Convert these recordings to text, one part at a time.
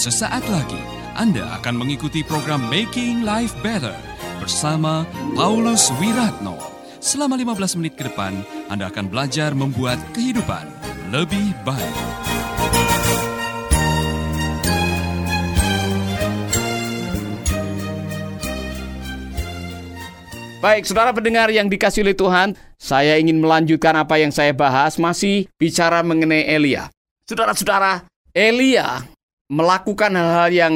Sesaat lagi Anda akan mengikuti program Making Life Better bersama Paulus Wiratno. Selama 15 menit ke depan, Anda akan belajar membuat kehidupan lebih baik. Baik, saudara pendengar yang dikasih oleh Tuhan, saya ingin melanjutkan apa yang saya bahas, masih bicara mengenai Elia. Saudara-saudara, Elia melakukan hal-hal yang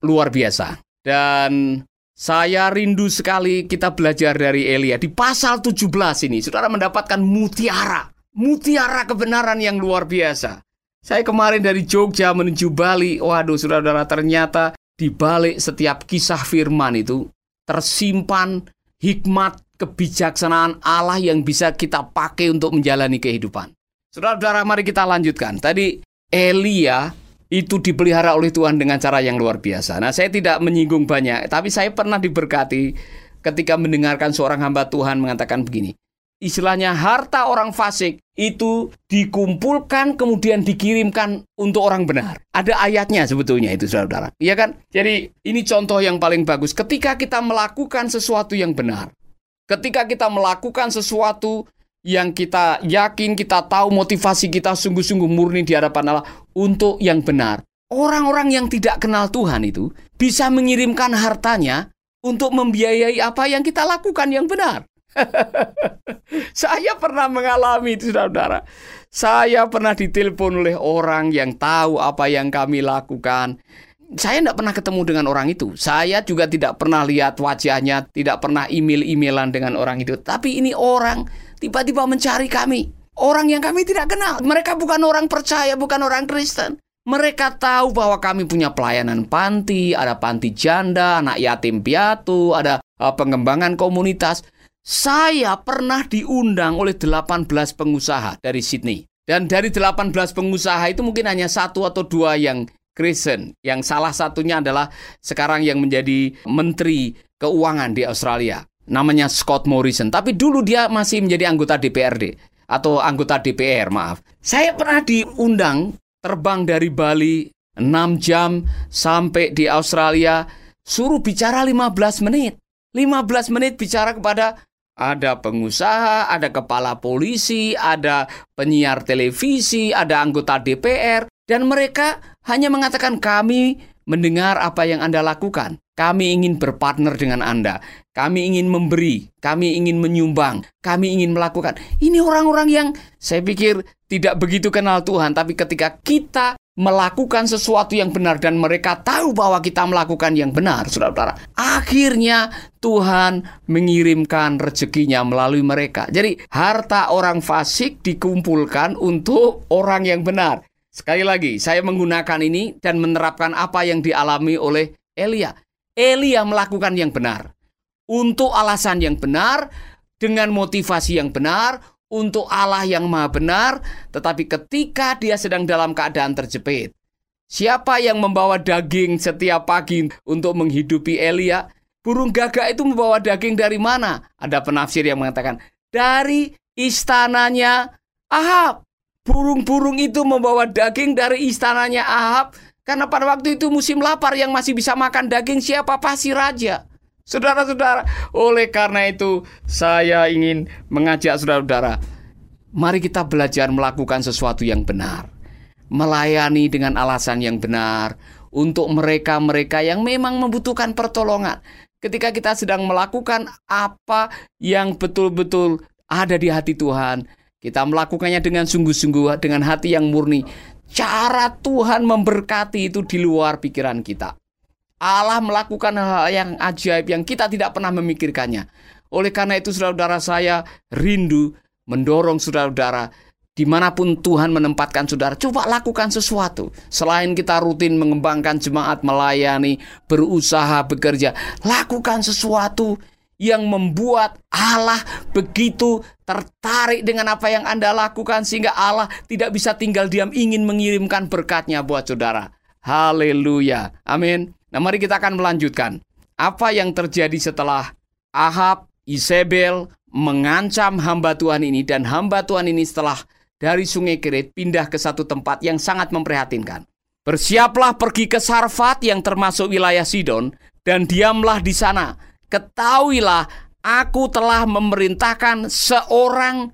luar biasa. Dan saya rindu sekali kita belajar dari Elia. Di pasal 17 ini, saudara mendapatkan mutiara. Mutiara kebenaran yang luar biasa. Saya kemarin dari Jogja menuju Bali. Waduh, saudara-saudara, ternyata di balik setiap kisah firman itu tersimpan hikmat kebijaksanaan Allah yang bisa kita pakai untuk menjalani kehidupan. Saudara-saudara, mari kita lanjutkan. Tadi Elia itu dipelihara oleh Tuhan dengan cara yang luar biasa. Nah, saya tidak menyinggung banyak, tapi saya pernah diberkati ketika mendengarkan seorang hamba Tuhan mengatakan begini. Istilahnya harta orang fasik itu dikumpulkan kemudian dikirimkan untuk orang benar. Ada ayatnya sebetulnya itu saudara-saudara. Iya kan? Jadi ini contoh yang paling bagus. Ketika kita melakukan sesuatu yang benar. Ketika kita melakukan sesuatu yang kita yakin, kita tahu motivasi kita sungguh-sungguh murni di hadapan Allah untuk yang benar. Orang-orang yang tidak kenal Tuhan itu bisa mengirimkan hartanya untuk membiayai apa yang kita lakukan yang benar. Saya pernah mengalami itu saudara. Saya pernah ditelepon oleh orang yang tahu apa yang kami lakukan. Saya tidak pernah ketemu dengan orang itu. Saya juga tidak pernah lihat wajahnya, tidak pernah email-emailan dengan orang itu. Tapi ini orang tiba-tiba mencari kami. Orang yang kami tidak kenal. Mereka bukan orang percaya, bukan orang Kristen. Mereka tahu bahwa kami punya pelayanan panti, ada panti janda, anak yatim piatu, ada uh, pengembangan komunitas. Saya pernah diundang oleh 18 pengusaha dari Sydney. Dan dari 18 pengusaha itu mungkin hanya satu atau dua yang Kristen. Yang salah satunya adalah sekarang yang menjadi menteri keuangan di Australia namanya Scott Morrison. Tapi dulu dia masih menjadi anggota DPRD atau anggota DPR, maaf. Saya pernah diundang terbang dari Bali 6 jam sampai di Australia, suruh bicara 15 menit. 15 menit bicara kepada ada pengusaha, ada kepala polisi, ada penyiar televisi, ada anggota DPR, dan mereka hanya mengatakan kami mendengar apa yang Anda lakukan. Kami ingin berpartner dengan Anda. Kami ingin memberi, kami ingin menyumbang, kami ingin melakukan. Ini orang-orang yang saya pikir tidak begitu kenal Tuhan, tapi ketika kita melakukan sesuatu yang benar dan mereka tahu bahwa kita melakukan yang benar, saudara-saudara. Akhirnya Tuhan mengirimkan rezekinya melalui mereka. Jadi harta orang fasik dikumpulkan untuk orang yang benar. Sekali lagi, saya menggunakan ini dan menerapkan apa yang dialami oleh Elia. Elia melakukan yang benar untuk alasan yang benar, dengan motivasi yang benar, untuk Allah yang maha benar, tetapi ketika dia sedang dalam keadaan terjepit. Siapa yang membawa daging setiap pagi untuk menghidupi Elia? Burung gagak itu membawa daging dari mana? Ada penafsir yang mengatakan, dari istananya Ahab. Burung-burung itu membawa daging dari istananya Ahab. Karena pada waktu itu musim lapar yang masih bisa makan daging siapa? Pasti raja. Saudara-saudara, oleh karena itu saya ingin mengajak saudara-saudara, mari kita belajar melakukan sesuatu yang benar. Melayani dengan alasan yang benar untuk mereka-mereka yang memang membutuhkan pertolongan. Ketika kita sedang melakukan apa yang betul-betul ada di hati Tuhan, kita melakukannya dengan sungguh-sungguh, dengan hati yang murni. Cara Tuhan memberkati itu di luar pikiran kita. Allah melakukan hal yang ajaib yang kita tidak pernah memikirkannya. Oleh karena itu saudara-saudara saya rindu mendorong saudara-saudara di mana pun Tuhan menempatkan saudara, coba lakukan sesuatu. Selain kita rutin mengembangkan jemaat, melayani, berusaha, bekerja, lakukan sesuatu yang membuat Allah begitu tertarik dengan apa yang Anda lakukan sehingga Allah tidak bisa tinggal diam ingin mengirimkan berkatnya buat saudara. Haleluya. Amin. Nah, mari kita akan melanjutkan. Apa yang terjadi setelah Ahab, Isabel mengancam hamba Tuhan ini dan hamba Tuhan ini setelah dari Sungai Kerit pindah ke satu tempat yang sangat memprihatinkan. Bersiaplah pergi ke Sarfat yang termasuk wilayah Sidon dan diamlah di sana. Ketahuilah aku telah memerintahkan seorang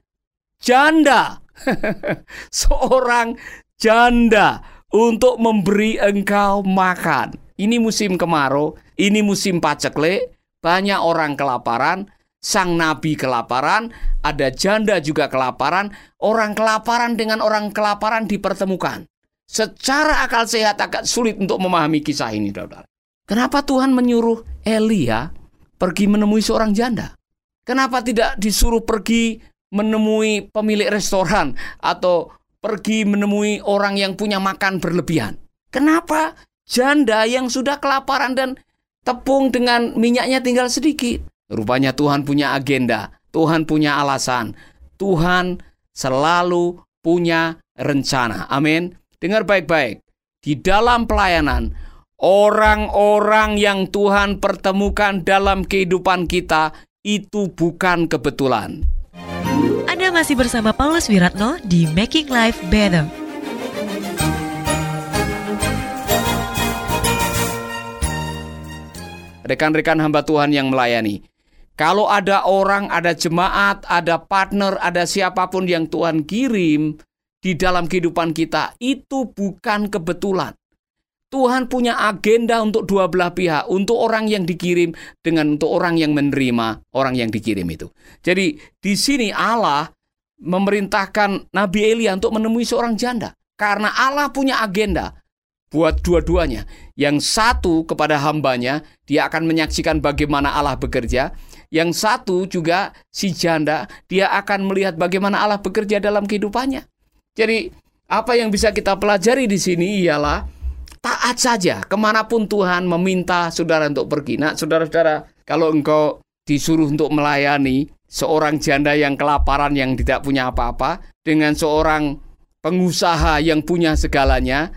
janda. seorang janda untuk memberi engkau makan. Ini musim kemarau, ini musim paceklik, banyak orang kelaparan, sang nabi kelaparan, ada janda juga kelaparan, orang kelaparan dengan orang kelaparan dipertemukan. Secara akal sehat agak sulit untuk memahami kisah ini, saudara. Kenapa Tuhan menyuruh Elia pergi menemui seorang janda? Kenapa tidak disuruh pergi menemui pemilik restoran atau pergi menemui orang yang punya makan berlebihan? Kenapa janda yang sudah kelaparan dan tepung dengan minyaknya tinggal sedikit? Rupanya Tuhan punya agenda, Tuhan punya alasan, Tuhan selalu punya rencana. Amin. Dengar baik-baik. Di dalam pelayanan, orang-orang yang Tuhan pertemukan dalam kehidupan kita itu bukan kebetulan. Anda masih bersama Paulus Wiratno di Making Life Better. Rekan-rekan hamba Tuhan yang melayani, kalau ada orang, ada jemaat, ada partner, ada siapa pun yang Tuhan kirim di dalam kehidupan kita itu bukan kebetulan. Tuhan punya agenda untuk dua belah pihak, untuk orang yang dikirim dengan untuk orang yang menerima orang yang dikirim itu. Jadi di sini Allah memerintahkan Nabi Elia untuk menemui seorang janda karena Allah punya agenda buat dua-duanya. Yang satu kepada hambanya, dia akan menyaksikan bagaimana Allah bekerja. Yang satu juga si janda, dia akan melihat bagaimana Allah bekerja dalam kehidupannya. Jadi apa yang bisa kita pelajari di sini ialah taat saja ke mana pun Tuhan meminta saudara untuk pergi. Nah, saudara-saudara, kalau engkau disuruh untuk melayani seorang janda yang kelaparan yang tidak punya apa-apa dengan seorang pengusaha yang punya segalanya,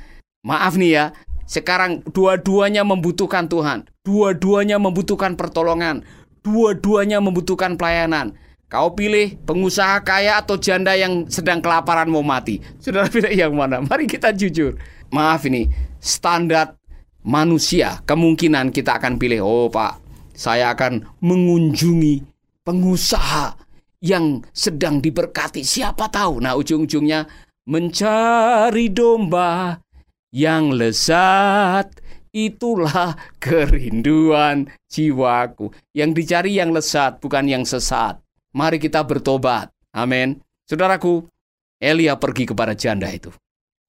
maaf nih ya, sekarang dua-duanya membutuhkan Tuhan, dua-duanya membutuhkan pertolongan, dua-duanya membutuhkan pelayanan. Kau pilih pengusaha kaya atau janda yang sedang kelaparan mau mati. Saudara pilih yang mana? Mari kita jujur. Maaf ini, standar manusia kemungkinan kita akan pilih, oh pak, saya akan mengunjungi pengusaha yang sedang diberkati. Siapa tahu? Nah ujung-ujungnya mencari domba yang lezat itulah kerinduan jiwaku. Yang dicari yang lezat bukan yang sesat. Mari kita bertobat. Amin. Saudaraku, Elia pergi kepada janda itu.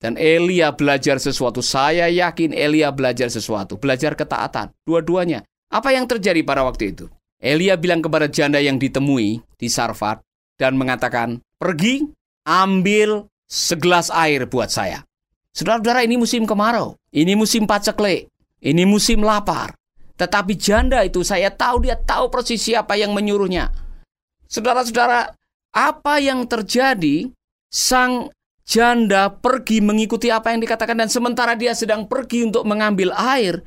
Dan Elia belajar sesuatu. Saya yakin Elia belajar sesuatu. Belajar ketaatan. Dua-duanya. Apa yang terjadi pada waktu itu? Elia bilang kepada janda yang ditemui di Sarfat dan mengatakan, "Pergi, ambil segelas air buat saya." Saudara-saudara, ini musim kemarau. Ini musim paceklik. Ini musim lapar. Tetapi janda itu saya tahu dia tahu persis siapa yang menyuruhnya. Saudara-saudara, apa yang terjadi? Sang janda pergi mengikuti apa yang dikatakan dan sementara dia sedang pergi untuk mengambil air,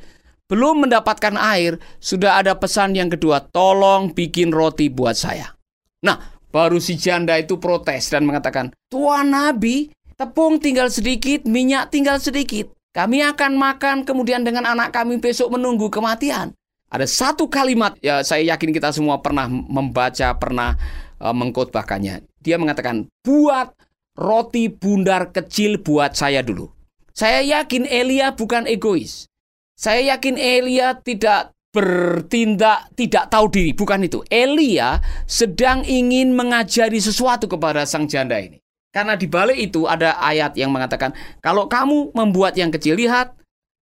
belum mendapatkan air, sudah ada pesan yang kedua, tolong bikin roti buat saya. Nah, baru si janda itu protes dan mengatakan, Tuan Nabi, tepung tinggal sedikit, minyak tinggal sedikit. Kami akan makan kemudian dengan anak kami besok menunggu kematian. Ada satu kalimat ya saya yakin kita semua pernah membaca, pernah uh, mengkhotbahkannya. Dia mengatakan, "Buat roti bundar kecil buat saya dulu." Saya yakin Elia bukan egois. Saya yakin Elia tidak bertindak tidak tahu diri, bukan itu. Elia sedang ingin mengajari sesuatu kepada sang janda ini. Karena di balik itu ada ayat yang mengatakan, kalau kamu membuat yang kecil, lihat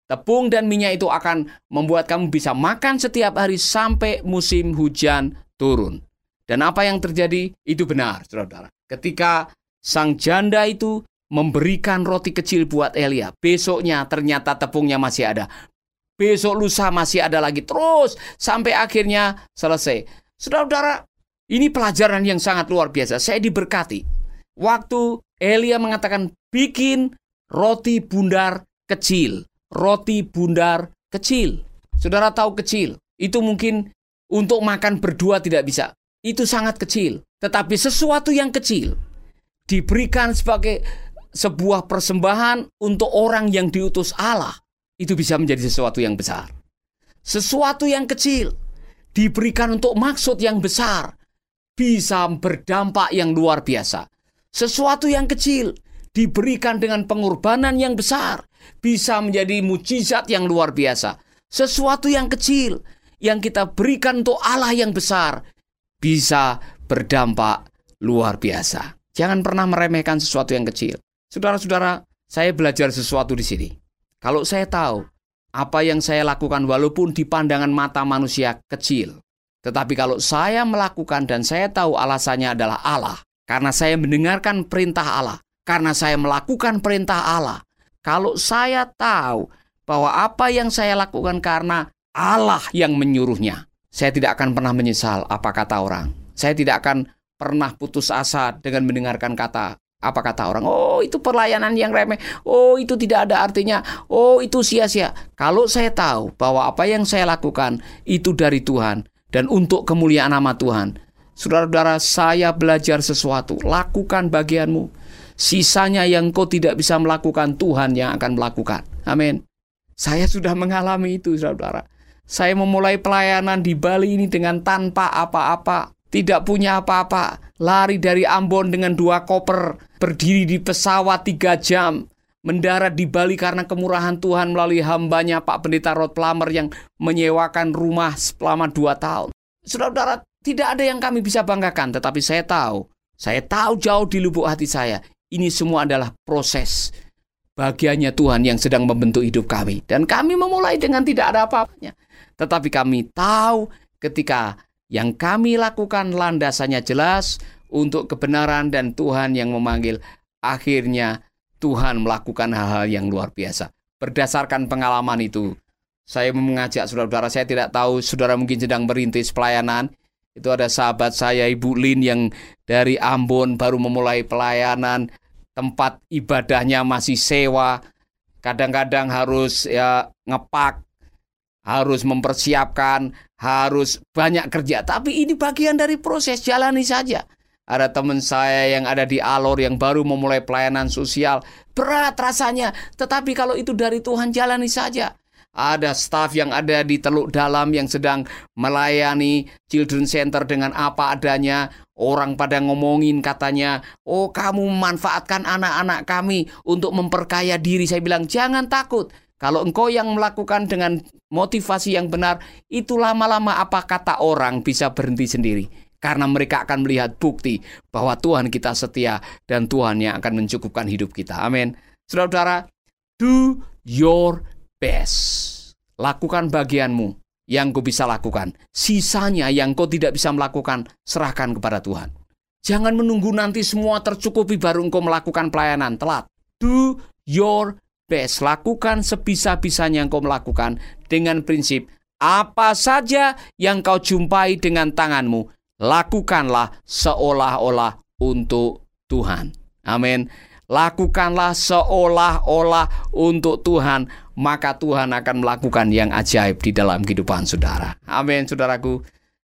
Tepung dan minyak itu akan membuat kamu bisa makan setiap hari sampai musim hujan turun. Dan apa yang terjadi itu benar, saudara. Ketika sang janda itu memberikan roti kecil buat Elia, besoknya ternyata tepungnya masih ada. Besok lusa masih ada lagi terus sampai akhirnya selesai. Saudara-saudara, ini pelajaran yang sangat luar biasa. Saya diberkati. Waktu Elia mengatakan bikin roti bundar kecil roti bundar kecil. Saudara tahu kecil, itu mungkin untuk makan berdua tidak bisa. Itu sangat kecil. Tetapi sesuatu yang kecil diberikan sebagai sebuah persembahan untuk orang yang diutus Allah itu bisa menjadi sesuatu yang besar. Sesuatu yang kecil diberikan untuk maksud yang besar bisa berdampak yang luar biasa. Sesuatu yang kecil diberikan dengan pengorbanan yang besar bisa menjadi mujizat yang luar biasa. Sesuatu yang kecil yang kita berikan untuk Allah yang besar bisa berdampak luar biasa. Jangan pernah meremehkan sesuatu yang kecil. Saudara-saudara, saya belajar sesuatu di sini. Kalau saya tahu apa yang saya lakukan walaupun di pandangan mata manusia kecil. Tetapi kalau saya melakukan dan saya tahu alasannya adalah Allah, karena saya mendengarkan perintah Allah, karena saya melakukan perintah Allah. Kalau saya tahu bahwa apa yang saya lakukan karena Allah yang menyuruhnya, saya tidak akan pernah menyesal apa kata orang. Saya tidak akan pernah putus asa dengan mendengarkan kata apa kata orang? Oh, itu pelayanan yang remeh. Oh, itu tidak ada artinya. Oh, itu sia-sia. Kalau saya tahu bahwa apa yang saya lakukan itu dari Tuhan dan untuk kemuliaan nama Tuhan. Saudara-saudara, saya belajar sesuatu. Lakukan bagianmu. Sisanya yang kau tidak bisa melakukan, Tuhan yang akan melakukan. Amin. Saya sudah mengalami itu, saudara. Saya memulai pelayanan di Bali ini dengan tanpa apa-apa tidak punya apa-apa, lari dari Ambon dengan dua koper, berdiri di pesawat tiga jam, mendarat di Bali karena kemurahan Tuhan melalui hambanya Pak Pendeta Rod Plummer yang menyewakan rumah selama dua tahun. Saudara-saudara, tidak ada yang kami bisa banggakan, tetapi saya tahu, saya tahu jauh di lubuk hati saya, ini semua adalah proses bagiannya Tuhan yang sedang membentuk hidup kami. Dan kami memulai dengan tidak ada apa-apanya. Tetapi kami tahu ketika yang kami lakukan landasannya jelas untuk kebenaran dan Tuhan yang memanggil. Akhirnya Tuhan melakukan hal-hal yang luar biasa. Berdasarkan pengalaman itu, saya mengajak saudara-saudara, saya tidak tahu saudara mungkin sedang merintis pelayanan. Itu ada sahabat saya Ibu Lin yang dari Ambon baru memulai pelayanan, tempat ibadahnya masih sewa. Kadang-kadang harus ya ngepak, harus mempersiapkan, harus banyak kerja. Tapi ini bagian dari proses, jalani saja. Ada teman saya yang ada di Alor yang baru memulai pelayanan sosial. Berat rasanya, tetapi kalau itu dari Tuhan jalani saja. Ada staf yang ada di Teluk Dalam yang sedang melayani Children Center dengan apa adanya. Orang pada ngomongin katanya, oh kamu memanfaatkan anak-anak kami untuk memperkaya diri. Saya bilang, jangan takut. Kalau engkau yang melakukan dengan motivasi yang benar, itu lama-lama apa kata orang bisa berhenti sendiri. Karena mereka akan melihat bukti bahwa Tuhan kita setia dan Tuhan yang akan mencukupkan hidup kita. Amin. Saudara-saudara, do your best. Lakukan bagianmu yang kau bisa lakukan. Sisanya yang kau tidak bisa melakukan, serahkan kepada Tuhan. Jangan menunggu nanti semua tercukupi baru engkau melakukan pelayanan. Telat. Do your best. Lakukan sebisa-bisanya yang kau melakukan dengan prinsip apa saja yang kau jumpai dengan tanganmu, lakukanlah seolah-olah untuk Tuhan. Amin. Lakukanlah seolah-olah untuk Tuhan, maka Tuhan akan melakukan yang ajaib di dalam kehidupan saudara. Amin, saudaraku.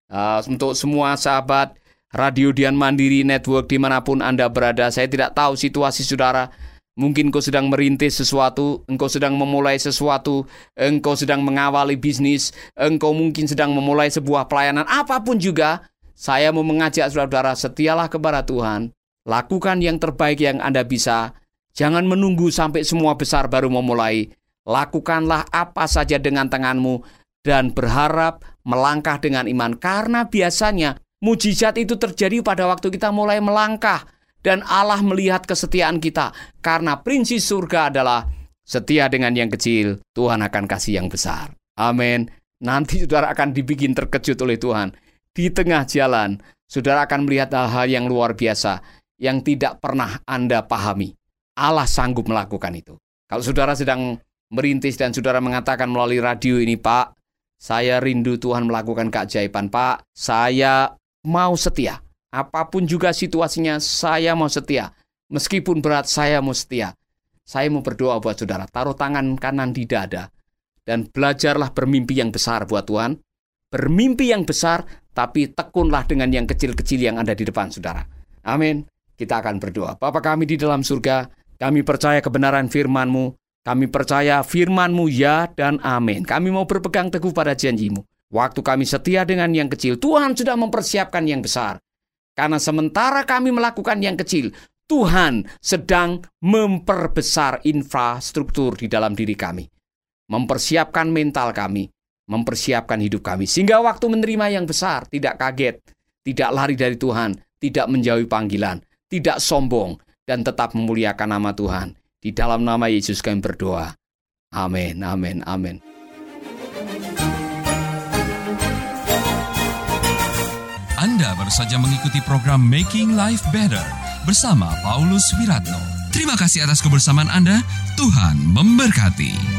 Uh, untuk semua sahabat Radio Dian Mandiri Network di mana pun Anda berada, saya tidak tahu situasi saudara, Mungkin kau sedang merintis sesuatu, engkau sedang memulai sesuatu, engkau sedang mengawali bisnis, engkau mungkin sedang memulai sebuah pelayanan, apa pun juga. Saya mau mengajak saudara-saudara, setialah kepada Tuhan, lakukan yang terbaik yang Anda bisa. Jangan menunggu sampai semua besar baru memulai. Lakukanlah apa saja dengan tanganmu dan berharap melangkah dengan iman. Karena biasanya mujizat itu terjadi pada waktu kita mulai melangkah dan Allah melihat kesetiaan kita karena prinsip surga adalah setia dengan yang kecil, Tuhan akan kasih yang besar. Amin. Nanti saudara akan dibikin terkejut oleh Tuhan. Di tengah jalan, saudara akan melihat hal-hal yang luar biasa yang tidak pernah Anda pahami. Allah sanggup melakukan itu. Kalau saudara sedang merintis dan saudara mengatakan melalui radio ini, Pak, saya rindu Tuhan melakukan keajaiban, Pak. Saya mau setia. Apa pun juga situasinya, saya mau setia. Meskipun berat, saya mau setia. Saya mau berdoa buat saudara, taruh tangan kanan di dada. Dan belajarlah bermimpi yang besar buat Tuhan. Bermimpi yang besar, tapi tekunlah dengan yang kecil-kecil yang ada di depan saudara. Amin. Kita akan berdoa. Bapak kami di dalam surga, Kami percaya kebenaran firman-Mu. Kami percaya firman-Mu ya dan amin. Kami mau berpegang teguh pada janjimu. Waktu kami setia dengan yang kecil, Tuhan sudah mempersiapkan yang besar. Karena sementara kami melakukan yang kecil, Tuhan sedang memperbesar infrastruktur di dalam diri kami. Mempersiapkan mental kami, mempersiapkan hidup kami. Sehingga waktu menerima yang besar, tidak kaget, tidak lari dari Tuhan, tidak menjauhi panggilan, tidak sombong, dan tetap memuliakan nama Tuhan. Di dalam nama Yesus kami berdoa. Amin, amin, amin. Anda baru saja mengikuti program Making Life Better bersama Paulus Wiratno. Terima kasih atas kebersamaan Anda. Tuhan memberkati.